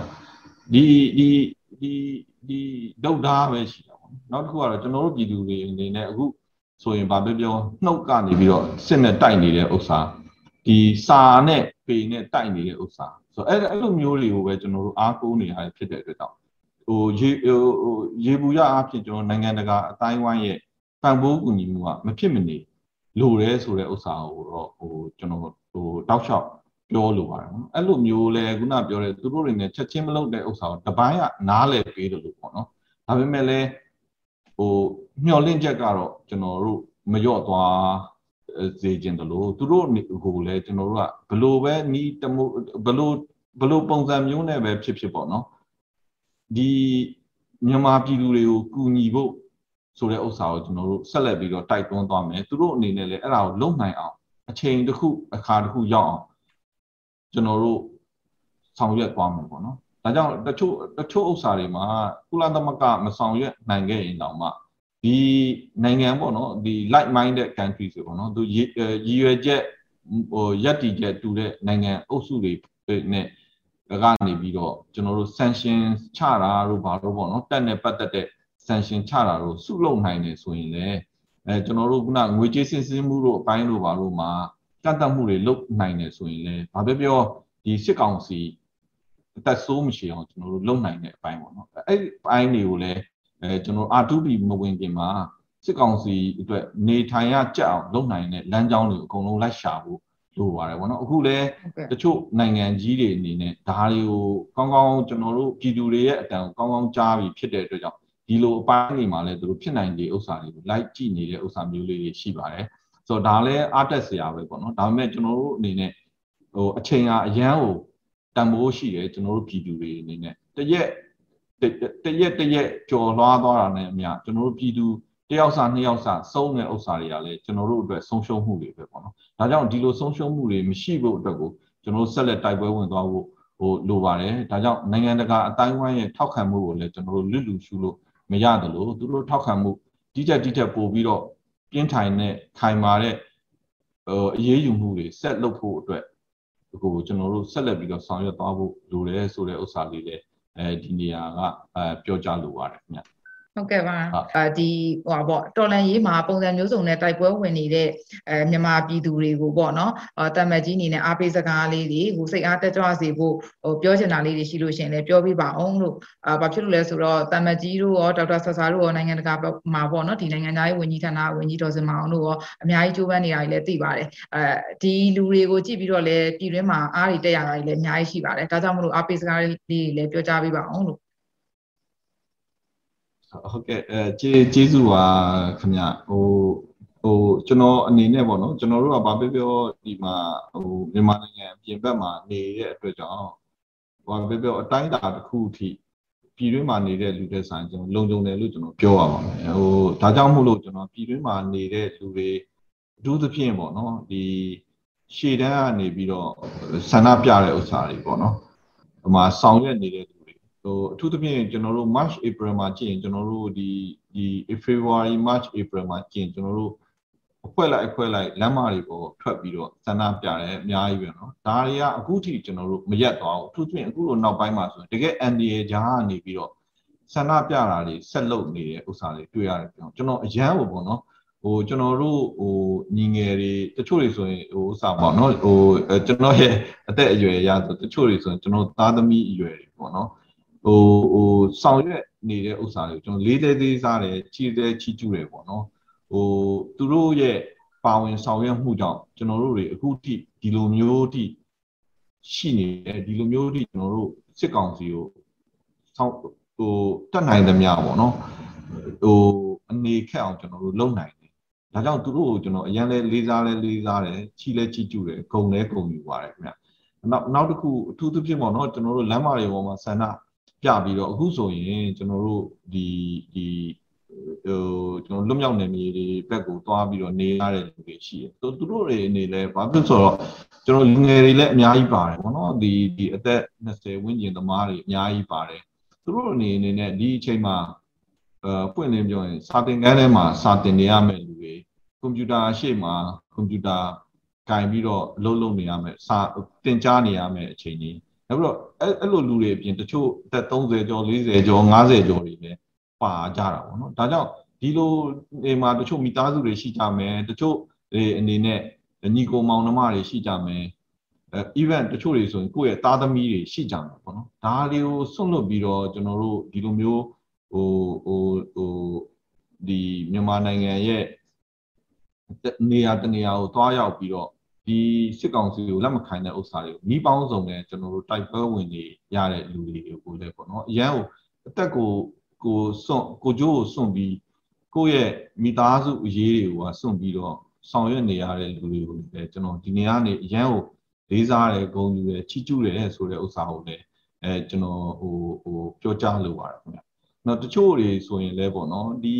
ဒီဒီဒီဒီဒုတ်သားပဲရှိတာပေါ့နောက်တစ်ခုကတော့ကျွန်တော်တို့ပြည်သူတွေအနေနဲ့အခုဆိုရင်ဗာပြောပြောနှုတ်ကနေပြီးတော့စစ်နဲ့တိုက်နေတဲ့ဥစ္စာဒီစာနဲ့ပေနဲ့တိုက်နေတဲ့ဥစ္စာဆိုတော့အဲ့အဲ့လိုမျိုးတွေကိုပဲကျွန်တော်တို့အားကိုးနေရဖြစ်တဲ့အတွက်ကြောင့်ဟိုရေဟိုရေဘူးရအဖြစ်ကျွန်တော်နိုင်ငံတကာအတိုင်းဝိုင်းရဲ့ပံ့ပိုးကူညီမှုကမဖြစ်မနေ လိုတယ်ဆိုတဲ့ဥစ္စာကိုတော့ဟိုကျွန်တော်ဟိုတောက်လျှောက်ပြောလိုပါတယ်နော်အဲ့လိုမျိုးလဲခုနပြောတဲ့သူတို့တွေနဲ့ချက်ချင်းမလုပ်တဲ့ဥစ္စာကိုတပိုင်းကနားလဲပေးတယ်လို့ပေါ့နော်ဒါပေမဲ့လည်းဟိုမျောလင့်ချက်ကတော့ကျွန်တော်တို့မလျော့သွားစေခြင်းတလို့သူတို့ကိုလည်းကျွန်တော်တို့ကဘလို့ပဲနီးတမို့ဘလို့ဘလို့ပုံစံမျိုးနဲ့ပဲဖြစ်ဖြစ်ပေါ့နော်ဒီမြန်မာပြည်သူတွေကိုကူညီဖို့ ဆိုတဲ့ဥစ္စာကိုကျွန်တော်တို့ဆက်လက်ပြီးတော့တိုက်တွန်းသွားမယ်သူတို့အနေနဲ့လည်းအဲ့ဒါကိုလုံနိုင်အောင်အချိန်တစ်ခုအခါတစ်ခုရောက်အောင်ကျွန်တော်တို့ဆောင်ရွက်သွားမယ်ပေါ့နော်ဒါကြောင့်တချို့တချို့ဥစ္စာတွေမှာကုလသမဂ္ဂမဆောင်ရွက်နိုင်ခဲ့ရင်တောင်မှဒီနိုင်ငံပေါ့နော်ဒီ like minded country ဆိုပေါ့နော်သူရည်ရွယ်ချက်ဟိုယက်တီချက်တူတဲ့နိုင်ငံအုပ်စုတွေနဲ့ကနေပြီးတော့ကျွန်တော်တို့ sanction ချတာတို့ဘာလို့ပေါ့နော်တက်နဲ့ပတ်သက်တဲ့ sanction ချတာတို့စုလုပ်နိုင်တယ်ဆိုရင်လည်းအဲကျွန်တော်တို့ကငွေကြေးစစ်ဆေးမှုတို့အပိုင်းတို့ဘာလို့မှာကန့်တတ်မှုတွေလုပ်နိုင်တယ်ဆိုရင်လည်းဘာပဲပြောဒီစစ်ကောင်စီအသက်ဆိုးမရှိအောင်ကျွန်တော်တို့လုပ်နိုင်တဲ့အပိုင်းပေါ့နော်အဲ့ဒီအပိုင်းတွေကိုလည်းအဲကျွန်တော် R2B မဝင်ခင်မှာစစ်ကောင်စီအတွက်နေထိုင်ရကြအောင်လုပ်နိုင်တဲ့လမ်းကြောင်းတွေအကုန်လုံးလိုက်ရှာဖို့လိုပါတယ်ဗောနော်အခုလည်းတချို့နိုင်ငံကြီးတွေအနေနဲ့ဒါတွေကိုကောင်းကောင်းကျွန်တော်တို့ပြည်သူတွေရဲ့အတန်ကိုကောင်းကောင်းကြားပြီးဖြစ်တဲ့အတွက်ကြောင့် ဒီလိုအပိုင်းတွေမှာလည်းသူတို့ဖြစ်နိုင်တဲ့ဥစ္စာတွေကိုလိုက်ကြည့်နေတဲ့ဥစ္စာမျိုးလေးတွေရှိပါတယ်ဆိုတော့ဒါလည်းအားတက်စရာပဲပေါ့နော်ဒါပေမဲ့ကျွန်တော်တို့အနေနဲ့ဟိုအချိန်ကအရန်ကိုတန်ဖိုးရှိတယ်ကျွန်တော်တို့ပြည်သူတွေအနေနဲ့တရက်တရက်တရက်ကြော်လွှားသွားတာနဲ့အမျှကျွန်တော်တို့ပြည်သူတယောက်စာနှစ်ယောက်စာစုံးတဲ့ဥစ္စာတွေကလည်းကျွန်တော်တို့အတွက်ဆုံးရှုံးမှုတွေပဲပေါ့နော်ဒါကြောင့်ဒီလိုဆုံးရှုံးမှုတွေမရှိဖို့အတွက်ကိုကျွန်တော်တို့ဆက်လက်တိုက်ပွဲဝင်သွားဖို့ဟိုလိုပါတယ်ဒါကြောင့်နိုင်ငံတကာအတိုင်းဝိုင်းရဲ့ထောက်ခံမှုကိုလည်းကျွန်တော်တို့လွတ်လူရှုလို့ မရတယ်လို့သူတို့ထောက်ခံမှုဒီတက်ဒီတက်ပို့ပြီးတော့ပြင်းထိုင်တဲ့ခိုင်မာတဲ့ဟိုအရေးယူမှုတွေဆက်လုပ်ဖို့အတွက်ဟိုကျွန်တော်တို့ဆက်လက်ပြီးတော့ဆောင်ရွက်သွားဖို့လိုတယ်ဆိုတဲ့ဥစ္စာလေးလည်းအဲအဲဒီနေရာကအဲပြောကြလိုပါတယ်ခင်ဗျ ဟုတ်ကဲ့ပါအဲဒီဟိုပါပေါ့တော်လန်ရေးမှာပုံစံမျိုးစုံနဲ့တိုက်ပွဲဝင်နေတဲ့အဲမြန်မာပြည်သူတွေကိုပေါ့နော်တမတ်ကြီးအနေနဲ့အားပေးစကားလေးတွေဟိုစိတ်အားတက်ကြွစေဖို့ဟိုပြောချင်တာလေးတွေရှိလို့ရှင်လည်းပြောပြပါအောင်လို့အာဘာဖြစ်လို့လဲဆိုတော့တမတ်ကြီးတို့ရောဒေါက်တာဆဆာတို့ရောနိုင်ငံတကာမှာပေါ့နော်ဒီနိုင်ငံသားရေးဝန်ကြီးဌာနဝန်ကြီးတော်စင်မအောင်တို့ရောအများကြီးကြိုးပမ်းနေတာကြီးလည်းသိပါတယ်အဲဒီလူတွေကိုကြည့်ပြီးတော့လည်းပြည်တွင်းမှာအားတွေတက်ရတာကြီးလည်းအများကြီးရှိပါတယ်ဒါကြောင့်မလို့အားပေးစကားလေးတွေလည်းပြောကြားပေးပါအောင်လို့ ဟုတ်ကဲ့အဲကျေးကျေးဇူးပါခင်ဗျဟိုဟိုကျွန်တော်အနေနဲ့ပေါ့နော်ကျွန်တော်တို့ကဘာပြောပြောဒီမှာဟိုမြန်မာနိုင်ငံအပြင်ဘက်မှာနေတဲ့အတွက်ကြောင့်ဘာပြောပြောအတိုင်းအတာတစ်ခုအထိပြည်တွင်းမှာနေတဲ့လူတွေဆိုင်ကျွန်တော်လုံခြုံတယ်လို့ကျွန်တော်ပြောရပါမယ်ဟိုဒါကြောင့်မို့လို့ကျွန်တော်ပြည်တွင်းမှာနေတဲ့လူတွေအထူးသဖြင့်ပေါ့နော်ဒီရှေ့တန်းကနေပြီးတော့ဆန္ဒပြတဲ့ဥစ္စာတွေပေါ့နော်ဟိုမှာဆောင်ရွက်နေတဲ့ ဟိုအထူးသဖြင့်ကျွန်တော်တို့ March April မှာကြည့်ရင်ကျွန်တော်တို့ဒီဒီ February March April မှာကြည့်ရင်ကျွန်တော်တို့အဖွဲ့လိုက်အဖွဲ့လိုက်လမ်းမတွေပေါ်ထွက်ပြီးတော့ဆန္ဒပြတယ်အများကြီးပဲနော်ဒါတွေကအခုထိကျွန်တော်တို့မရက်သွားဘူးအထူးသဖြင့်အခုလိုနောက်ပိုင်းမှာဆိုရင်တကယ် NDA ကြားကနေပြီးတော့ဆန္ဒပြတာတွေဆက်လုပ်နေတဲ့ဥစ္စာတွေတွေ့ရတယ်ပြောကျွန်တော်အရန်ဟိုပေါ့နော်ဟိုကျွန်တော်တို့ဟိုညီငယ်တွေတချို့တွေဆိုရင်ဟိုဥစ္စာပေါ့နော်ဟိုကျွန်တော်ရဲ့အသက်အရွယ်အရဆိုတချို့တွေဆိုရင်ကျွန်တော်သားသမီးအရွယ်တွေပေါ့နော် ဟိုဟိုဆောင်ရွက်နေတဲ့ဥစ္စာတွေကိုကျွန်တော်လေးသေးသေးစားတယ်ချီသေးချီကျူးတယ်ပေါ့နော်ဟိုသူတို့ရဲ့ပါဝင်ဆောင်ရွက်မှုကြောင့်ကျွန်တော်တို့တွေအခုထိဒီလိုမျိုးထိရှိနေတယ်ဒီလိုမျိုးထိကျွန်တော်တို့စစ်ကောင်စီကိုဆောက်ဟိုတက်နိုင်သမျှပေါ့နော်ဟိုအနေခက်အောင်ကျွန်တော်တို့လုပ်နိုင်တယ်ဒါကြောင့်သူတို့ကိုကျွန်တော်အရင်လဲလေးစားလဲလေးစားတယ်ချီလဲချီကျူးတယ်ဂုံလဲဂုံယူပါတယ်ခင်ဗျနောက်နောက်တစ်ခုအထူးသဖြင့်ပေါ့နော်ကျွန်တော်တို့လမ်းမတွေပေါ်မှာဆန္ဒ ပြပြီးတော့အခုဆိုရင်ကျွန်တော်တို့ဒီဒီဟိုကျွန်တော်လွတ်မြောက်နေမြေတွေဘက်ကိုသွားပြီးတော့နေရတဲ့လူတွေရှိတယ်သူသူတို့တွေအနေလဲဘာဖြစ်ဆိုတော့ကျွန်တော်လူငယ်တွေလည်းအများကြီးပါတယ်ဘောနော်ဒီဒီအသက်20ဝန်းကျင်သမားတွေအများကြီးပါတယ်သူတို့အနေအနေနဲ့ဒီအချိန်မှာအဲပွင့်လင်းပြောရင်စာသင်ခန်းထဲမှာစာသင်နေရမယ့်လူတွေကွန်ပျူတာရှေ့မှာကွန်ပျူတာကင်ပြီးတော့အလုပ်လုပ်နေရမယ်စာသင်ကြားနေရမယ်အချိန်ကြီး နောက်ပြီးတော့အဲ့အဲ့လိုလူတွေအပြင်တချို့အသက်30ကျော်40ကျော်50ကျော်တွေလည်းပါကြတာပေါ့နော်ဒါကြောင့်ဒီလိုနေမှာတချို့မိသားစုတွေရှိကြမယ်တချို့အနေနဲ့ညီကိုမောင်နှမတွေရှိကြမယ်အဲ event တချို့တွေဆိုရင်ကိုယ့်ရဲ့သားသမီးတွေရှိကြမှာပေါ့နော်ဒါတွေကိုဆွန့်လွတ်ပြီးတော့ကျွန်တော်တို့ဒီလိုမျိုးဟိုဟိုဟိုဒီမြန်မာနိုင်ငံရဲ့နေရာတနေရာကိုသွားရောက်ပြီးတော့ ဒီစစ်ကောင်စီကိုလက်မခံတဲ့ဥစ္စာတွေကိုမိပေါင်းစုံနဲ့ကျွန်တော်တို့တိုက်ပွဲဝင်နေရတဲ့လူတွေကိုလည်းပေါ့နော်အရန်ကိုအသက်ကိုကိုစွန့်ကိုကြိုးကိုစွန့်ပြီးကိုယ့်ရဲ့မိသားစုအရေးတွေကစွန့်ပြီးတော့ဆောင်ရွက်နေရတဲ့လူတွေကိုလည်းကျွန်တော်ဒီနေရာနေအရန်ကိုလေးစားတယ်ဂုဏ်ယူတယ်ချီးကျူးတယ်ဆိုတဲ့ဥစ္စာကိုလည်းအဲကျွန်တော်ဟိုဟိုပြောကြားလိုပါတယ်ခင်ဗျ။နောက်တချို့တွေဆိုရင်လည်းပေါ့နော်ဒီ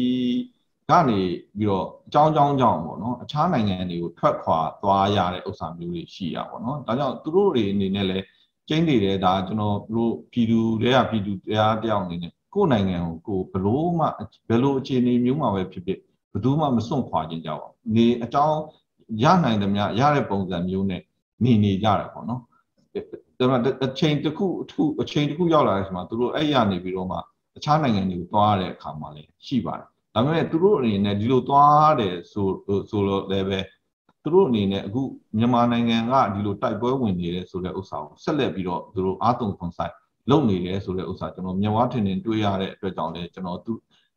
ကနေပြီးတော့အကြောင်းကြောင်းကြောင့်ပေါ့နော်အခြားနိုင်ငံတွေကိုထွက်ခွာသွားရတဲ့ဥစ္စာမျိုးတွေရှိရပါတော့ဒါကြောင့်သူတို့တွေအနေနဲ့လည်းကျင်းနေတယ်ဒါကျွန်တော်တို့ပြည်သူတွေကပြည်သူတရားတယောက်အနေနဲ့ကိုယ်နိုင်ငံကိုကိုဘလို့မှဘယ်လိုအခြေအနေမျိုးမှပဲဖြစ်ဖြစ်ဘယ်သူမှမစွန့်ခွာခြင်းကြပါဘူးနေအကြောင်းရနိုင်သမျှရတဲ့ပုံစံမျိုးနဲ့နေနေကြတယ်ပေါ့နော်ဒါပေမဲ့အချိန်တစ်ခုအထူးအချိန်တစ်ခုရောက်လာတဲ့အခါမှာသူတို့အဲ့ရနေပြီးတော့မှအခြားနိုင်ငံတွေကိုသွားရတဲ့အခါမှာလည်းရှိပါတယ် ဒါပေမဲ့သူတို့အနေနဲ့ဒီလိုသွားတယ်ဆိုဆိုတော့လည်းပဲသူတို့အနေနဲ့အခုမြန်မာနိုင်ငံကဒီလိုတိုက်ပွဲဝင်နေတယ်ဆိုတဲ့ဥစ္စာကိုဆက်လက်ပြီးတော့သူတို့အာတုံခွန်ဆိုင်လုပ်နေတယ်ဆိုတဲ့ဥစ္စာကျွန်တော်မြန်မာထင်ထင်တွေးရတဲ့အတွက်ကြောင့်လည်းကျွန်တော်သူ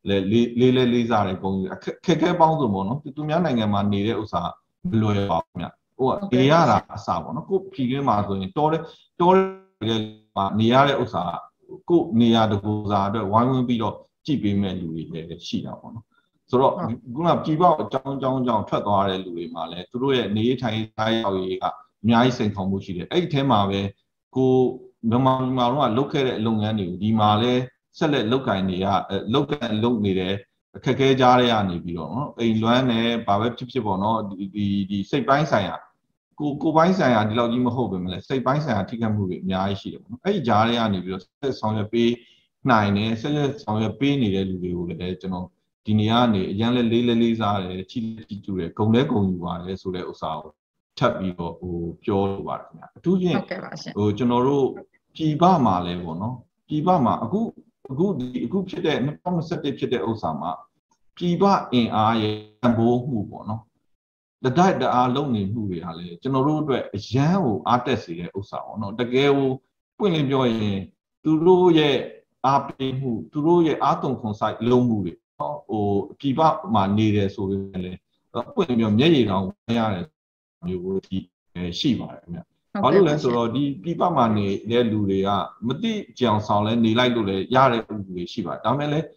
လေလေးလေးလေးလေးစားတဲ့ပုံစံအခက်ခဲပေါင်းစုံပေါ့နော်သူများနိုင်ငံမှာနေတဲ့ဥစ္စာမလွယ်ပါဘူးမြတ်ဟိုကနေရတာအစားပေါ့နော်ကိုဖြီခင်းမှာဆိုရင်တော်တယ်တော်တယ်နေရတဲ့ဥစ္စာကိုနေရတကူစားအတွက်ဝိုင်းဝန်းပြီးတော့ ကြည့်ပေးမဲ့လူတွေလည်းရှိတာပေါ့နော်ဆိုတော့ခုနပြည်ပေါအကြောင်းအကြောင်းကြောင့်ထွက်သွားတဲ့လူတွေမှာလည်းသူတို့ရဲ့နေထိုင်ထားရောက်ရေးကအများကြီးစိန်ခေါ်မှုရှိတယ်အဲ့ဒီထဲမှာပဲကိုမြန်မာမြန်မာတော့လုတ်ခဲ့တဲ့လုပ်ငန်းတွေကိုဒီမှာလဲဆက်လက်လုတ်ကင်နေရလုတ်ကန်လုတ်နေတယ်အခက်ခဲကြားတွေကနေပြီးတော့နော်အိမ်လွမ်းတယ်ဘာပဲဖြစ်ဖြစ်ပေါ့နော်ဒီဒီဒီစိတ်ပိုင်းဆိုင်ရာကိုကိုပိုင်းဆိုင်ရာဒီလောက်ကြီးမဟုတ်ပဲမလဲစိတ်ပိုင်းဆိုင်ရာထိခိုက်မှုတွေအများကြီးရှိတယ်ပေါ့နော်အဲ့ဒီကြားတွေကနေပြီးတော့ဆက်ဆောင်ရွက်ပေး နိုင်တယ်ဆက်လက်ဆောင်ရွက်ပေးနေတဲ့လူတွေကိုလည်းကျွန်တော်ဒီနေရာကနေအရန်လဲလေးလေးလေးစားတယ်ချီချီကျူတယ်ဂုံလဲဂုံယူပါတယ်ဆိုတဲ့ဥစ္စာကိုထပ်ပြီးတော့ဟိုပြောလိုပါတယ်ခင်ဗျာအထူးဖြင့်ဟိုကျွန်တော်တို့ပြည်ပမှာလဲပေါ့နော်ပြည်ပမှာအခုအခုဒီအခုဖြစ်တဲ့2021ဖြစ်တဲ့ဥစ္စာမှာပြည်ပအင်အားရဲ့တန်ဖိုးမှုပေါ့နော်တတိုက်တအားလုံနေမှုတွေကလည်းကျွန်တော်တို့အတွက်အရန်ကိုအားတက်စေတဲ့ဥစ္စာပေါ့နော်တကယ်ကိုပွင့်လင်းပြောရင်သူတို့ရဲ့ အားပေးမှုသူတို့ရဲ့အားသွန်ခွန်ဆိုင်လုံးမှုတွေနော်ဟိုပြည်ပမှာနေတယ်ဆိုရင်လည်းပွင့်လင်းပြောမျက်ရည်တောင်ဝင်ရတယ်မျိုးကိုဒီရှိပါတယ်ခင်ဗျဘာလို့လဲဆိုတော့ဒီပြပမှာနေတဲ့လူတွေကမတိကြောင်ဆောင်လဲနေလိုက်လို့လဲရတဲ့လူတွေရှိပါတယ်ဒါပေမဲ့လည်း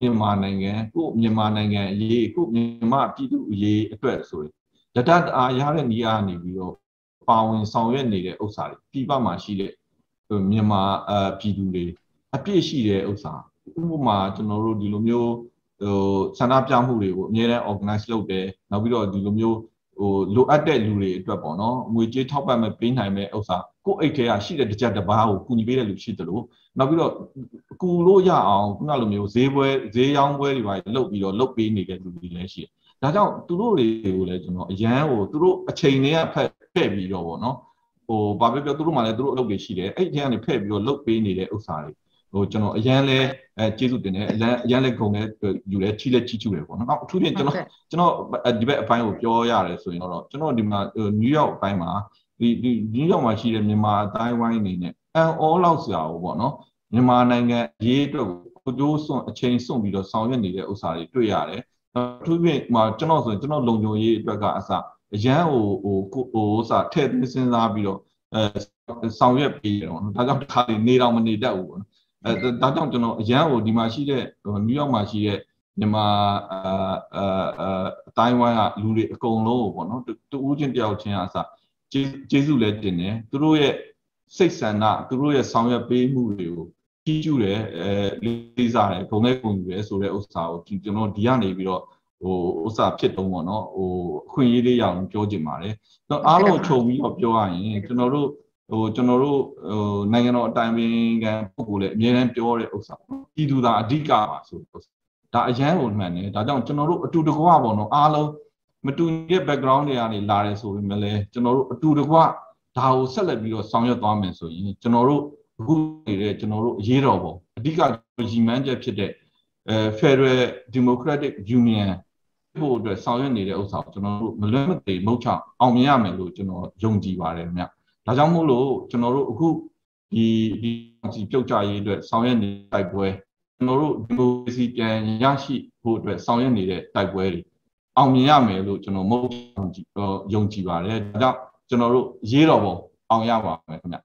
မြန်မာနိုင်ငံကိုမြန်မာနိုင်ငံအရေးကိုမြန်မာပြည်သူအရေးအတွက်ဆိုရင်ရတတအားရတဲ့နေရာနေပြီးတော့ပါဝင်ဆောင်ရွက်နေတဲ့ဥစ္စာတွေပြပမှာရှိတဲ့မြန်မာအပြည်သူတွေ အပြည့်ရှိတဲ့ဥစ္စာဥပမာကျွန်တော်တို့ဒီလိုမျိုးဟိုဆန္ဒပြမှုတွေကိုအများအား organize လုပ်တယ်နောက်ပြီးတော့ဒီလိုမျိုးဟိုလိုအပ်တဲ့လူတွေအတွက်ပေါ့နော်ငွေကြေးထောက်ပံ့မဲ့ပေးနိုင်မဲ့ဥစ္စာကိုယ့်အိတ်ထဲကရှိတဲ့တစ်ချက်တစ်ပါးကိုကူညီပေးတဲ့လူရှိတယ်လို့နောက်ပြီးတော့ကူလို့ရအောင်ခုနလိုမျိုးဈေးပွဲဈေးရောင်းပွဲတွေပါလုပ်ပြီးတော့လုပ်ပေးနေတဲ့လူတွေလည်းရှိတယ်ဒါကြောင့်သူတို့တွေကိုလည်းကျွန်တော်အရန်ကိုသူတို့အချိန်တွေကဖက်ဖက်ပြီးတော့ပေါ့နော်ဟိုဘာပဲပြောသူတို့မှလည်းသူတို့အလုပ်တွေရှိတယ်အဲ့ဒီထဲကနေဖက်ပြီးတော့လုပ်ပေးနေတဲ့ဥစ္စာတွေ ဟိုကျွန်တော်အရန်လဲအဲကျေးဇူးတင်တယ်အရန်အရန်လဲဂုဏ်လဲယူလဲချီလဲချီချူတယ်ပေါ့နော်အထူးဖြင့်ကျွန်တော်ကျွန်တော်ဒီဘက်အပိုင်းကိုပြောရတယ်ဆိုရင်တော့ကျွန်တော်ဒီမှာနယူးယောက်အပိုင်းမှာဒီဒီနယူးယောက်မှာရှိတဲ့မြန်မာအတိုင်းဝိုင်းအနေနဲ့အန်အောလောက်စရာပေါ့နော်မြန်မာနိုင်ငံရေးအတွက်ကိုကြိုးစွန့်အချိန်စွန့်ပြီးတော့ဆောင်ရွက်နေတဲ့ဥစ္စာတွေတွေ့ရတယ်အထူးဖြင့်မှာကျွန်တော်ဆိုရင်ကျွန်တော်လုံခြုံရေးအတွက်ကအစအရန်ဟိုဟိုဟိုဥစားထည့်သွင်းစဉ်းစားပြီးတော့အဲဆောင်ရွက်ပြီးတော့ဒါကြောင့်တစ်ခါနေတော့မနေတတ်ဘူးပေါ့နော် အဲဒါကြောင့်ကျွန်တော်အရန်ကိုဒီမှာရှိတဲ့နယူးယောက်မှာရှိတဲ့မြန်မာအာအာအတိုင်းဝိုင်းကလူတွေအကုန်လုံးကိုပေါ့နော်တူဦးချင်းတယောက်ချင်းအစကျေးဇူးလည်းတင်တယ်သူတို့ရဲ့စိတ်ဆန္ဒသူတို့ရဲ့ဆောင်ရွက်ပေးမှုတွေကိုကြီးကျူးတယ်အဲလေးစားတယ်ဂုဏ်နဲ့ဂုဏ်ယူတယ်ဆိုတဲ့ဥစ္စာကိုကျွန်တော်ဒီကနေပြီးတော့ဟိုဥစ္စာဖြစ်တုံးပေါ့နော်ဟိုအခွင့်အရေးလေးရအောင်ပြောချင်ပါတယ်။တော့အားလုံးခြုံပြီးတော့ပြောရရင်ကျွန်တော်တို့ ဟိုကျွန်တော်တို့ဟိုနိုင်ငံတော်အတိုင်ပင်ခံပုဂ္ဂိုလ်လည်းအများအားပြောတဲ့ဥစ္စာပြည်သူသာအဓိကပါဆိုဒါအရန်ကိုမှန်တယ်ဒါကြောင့်ကျွန်တော်တို့အတူတကွပေါ့နော်အားလုံးမတူတဲ့ background တွေကနေလာတယ်ဆိုပေမဲ့လည်းကျွန်တော်တို့အတူတကွဒါကိုဆက်လက်ပြီးတော့ဆောင်ရွက်သွားမယ်ဆိုရင်ကျွန်တော်တို့အခုနေတဲ့ကျွန်တော်တို့အရေးတော်ပုံအဓိကရည်မှန်းချက်ဖြစ်တဲ့အဲ Federal Democratic Union ဖို့အတွက်ဆောင်ရွက်နေတဲ့ဥစ္စာကိုကျွန်တော်တို့မလွတ်မသွေမုတ်ချအောင်မြင်ရမယ်လို့ကျွန်တော်ယုံကြည်ပါတယ်ခင်ဗျ ဒါကြောင့်မို့လို့ကျွန်တော်တို့အခုဒီဒီစီပြုတ်ကြရေးအတွက်ဆောင်ရွက်နေတဲ့တိုက်ပွဲကျွန်တော်တို့ဒီမိုကရေစီပြန်ရရှိဖို့အတွက်ဆောင်ရွက်နေတဲ့တိုက်ပွဲတွေအောင်မြင်ရမယ်လို့ကျွန်တော်မဟုတ်ယုံကြည်ယုံကြည်ပါတယ်ဒါကြောင့်ကျွန်တော်တို့ရေးတော်ပုံအောင်ရပါမယ်ခင်ဗျ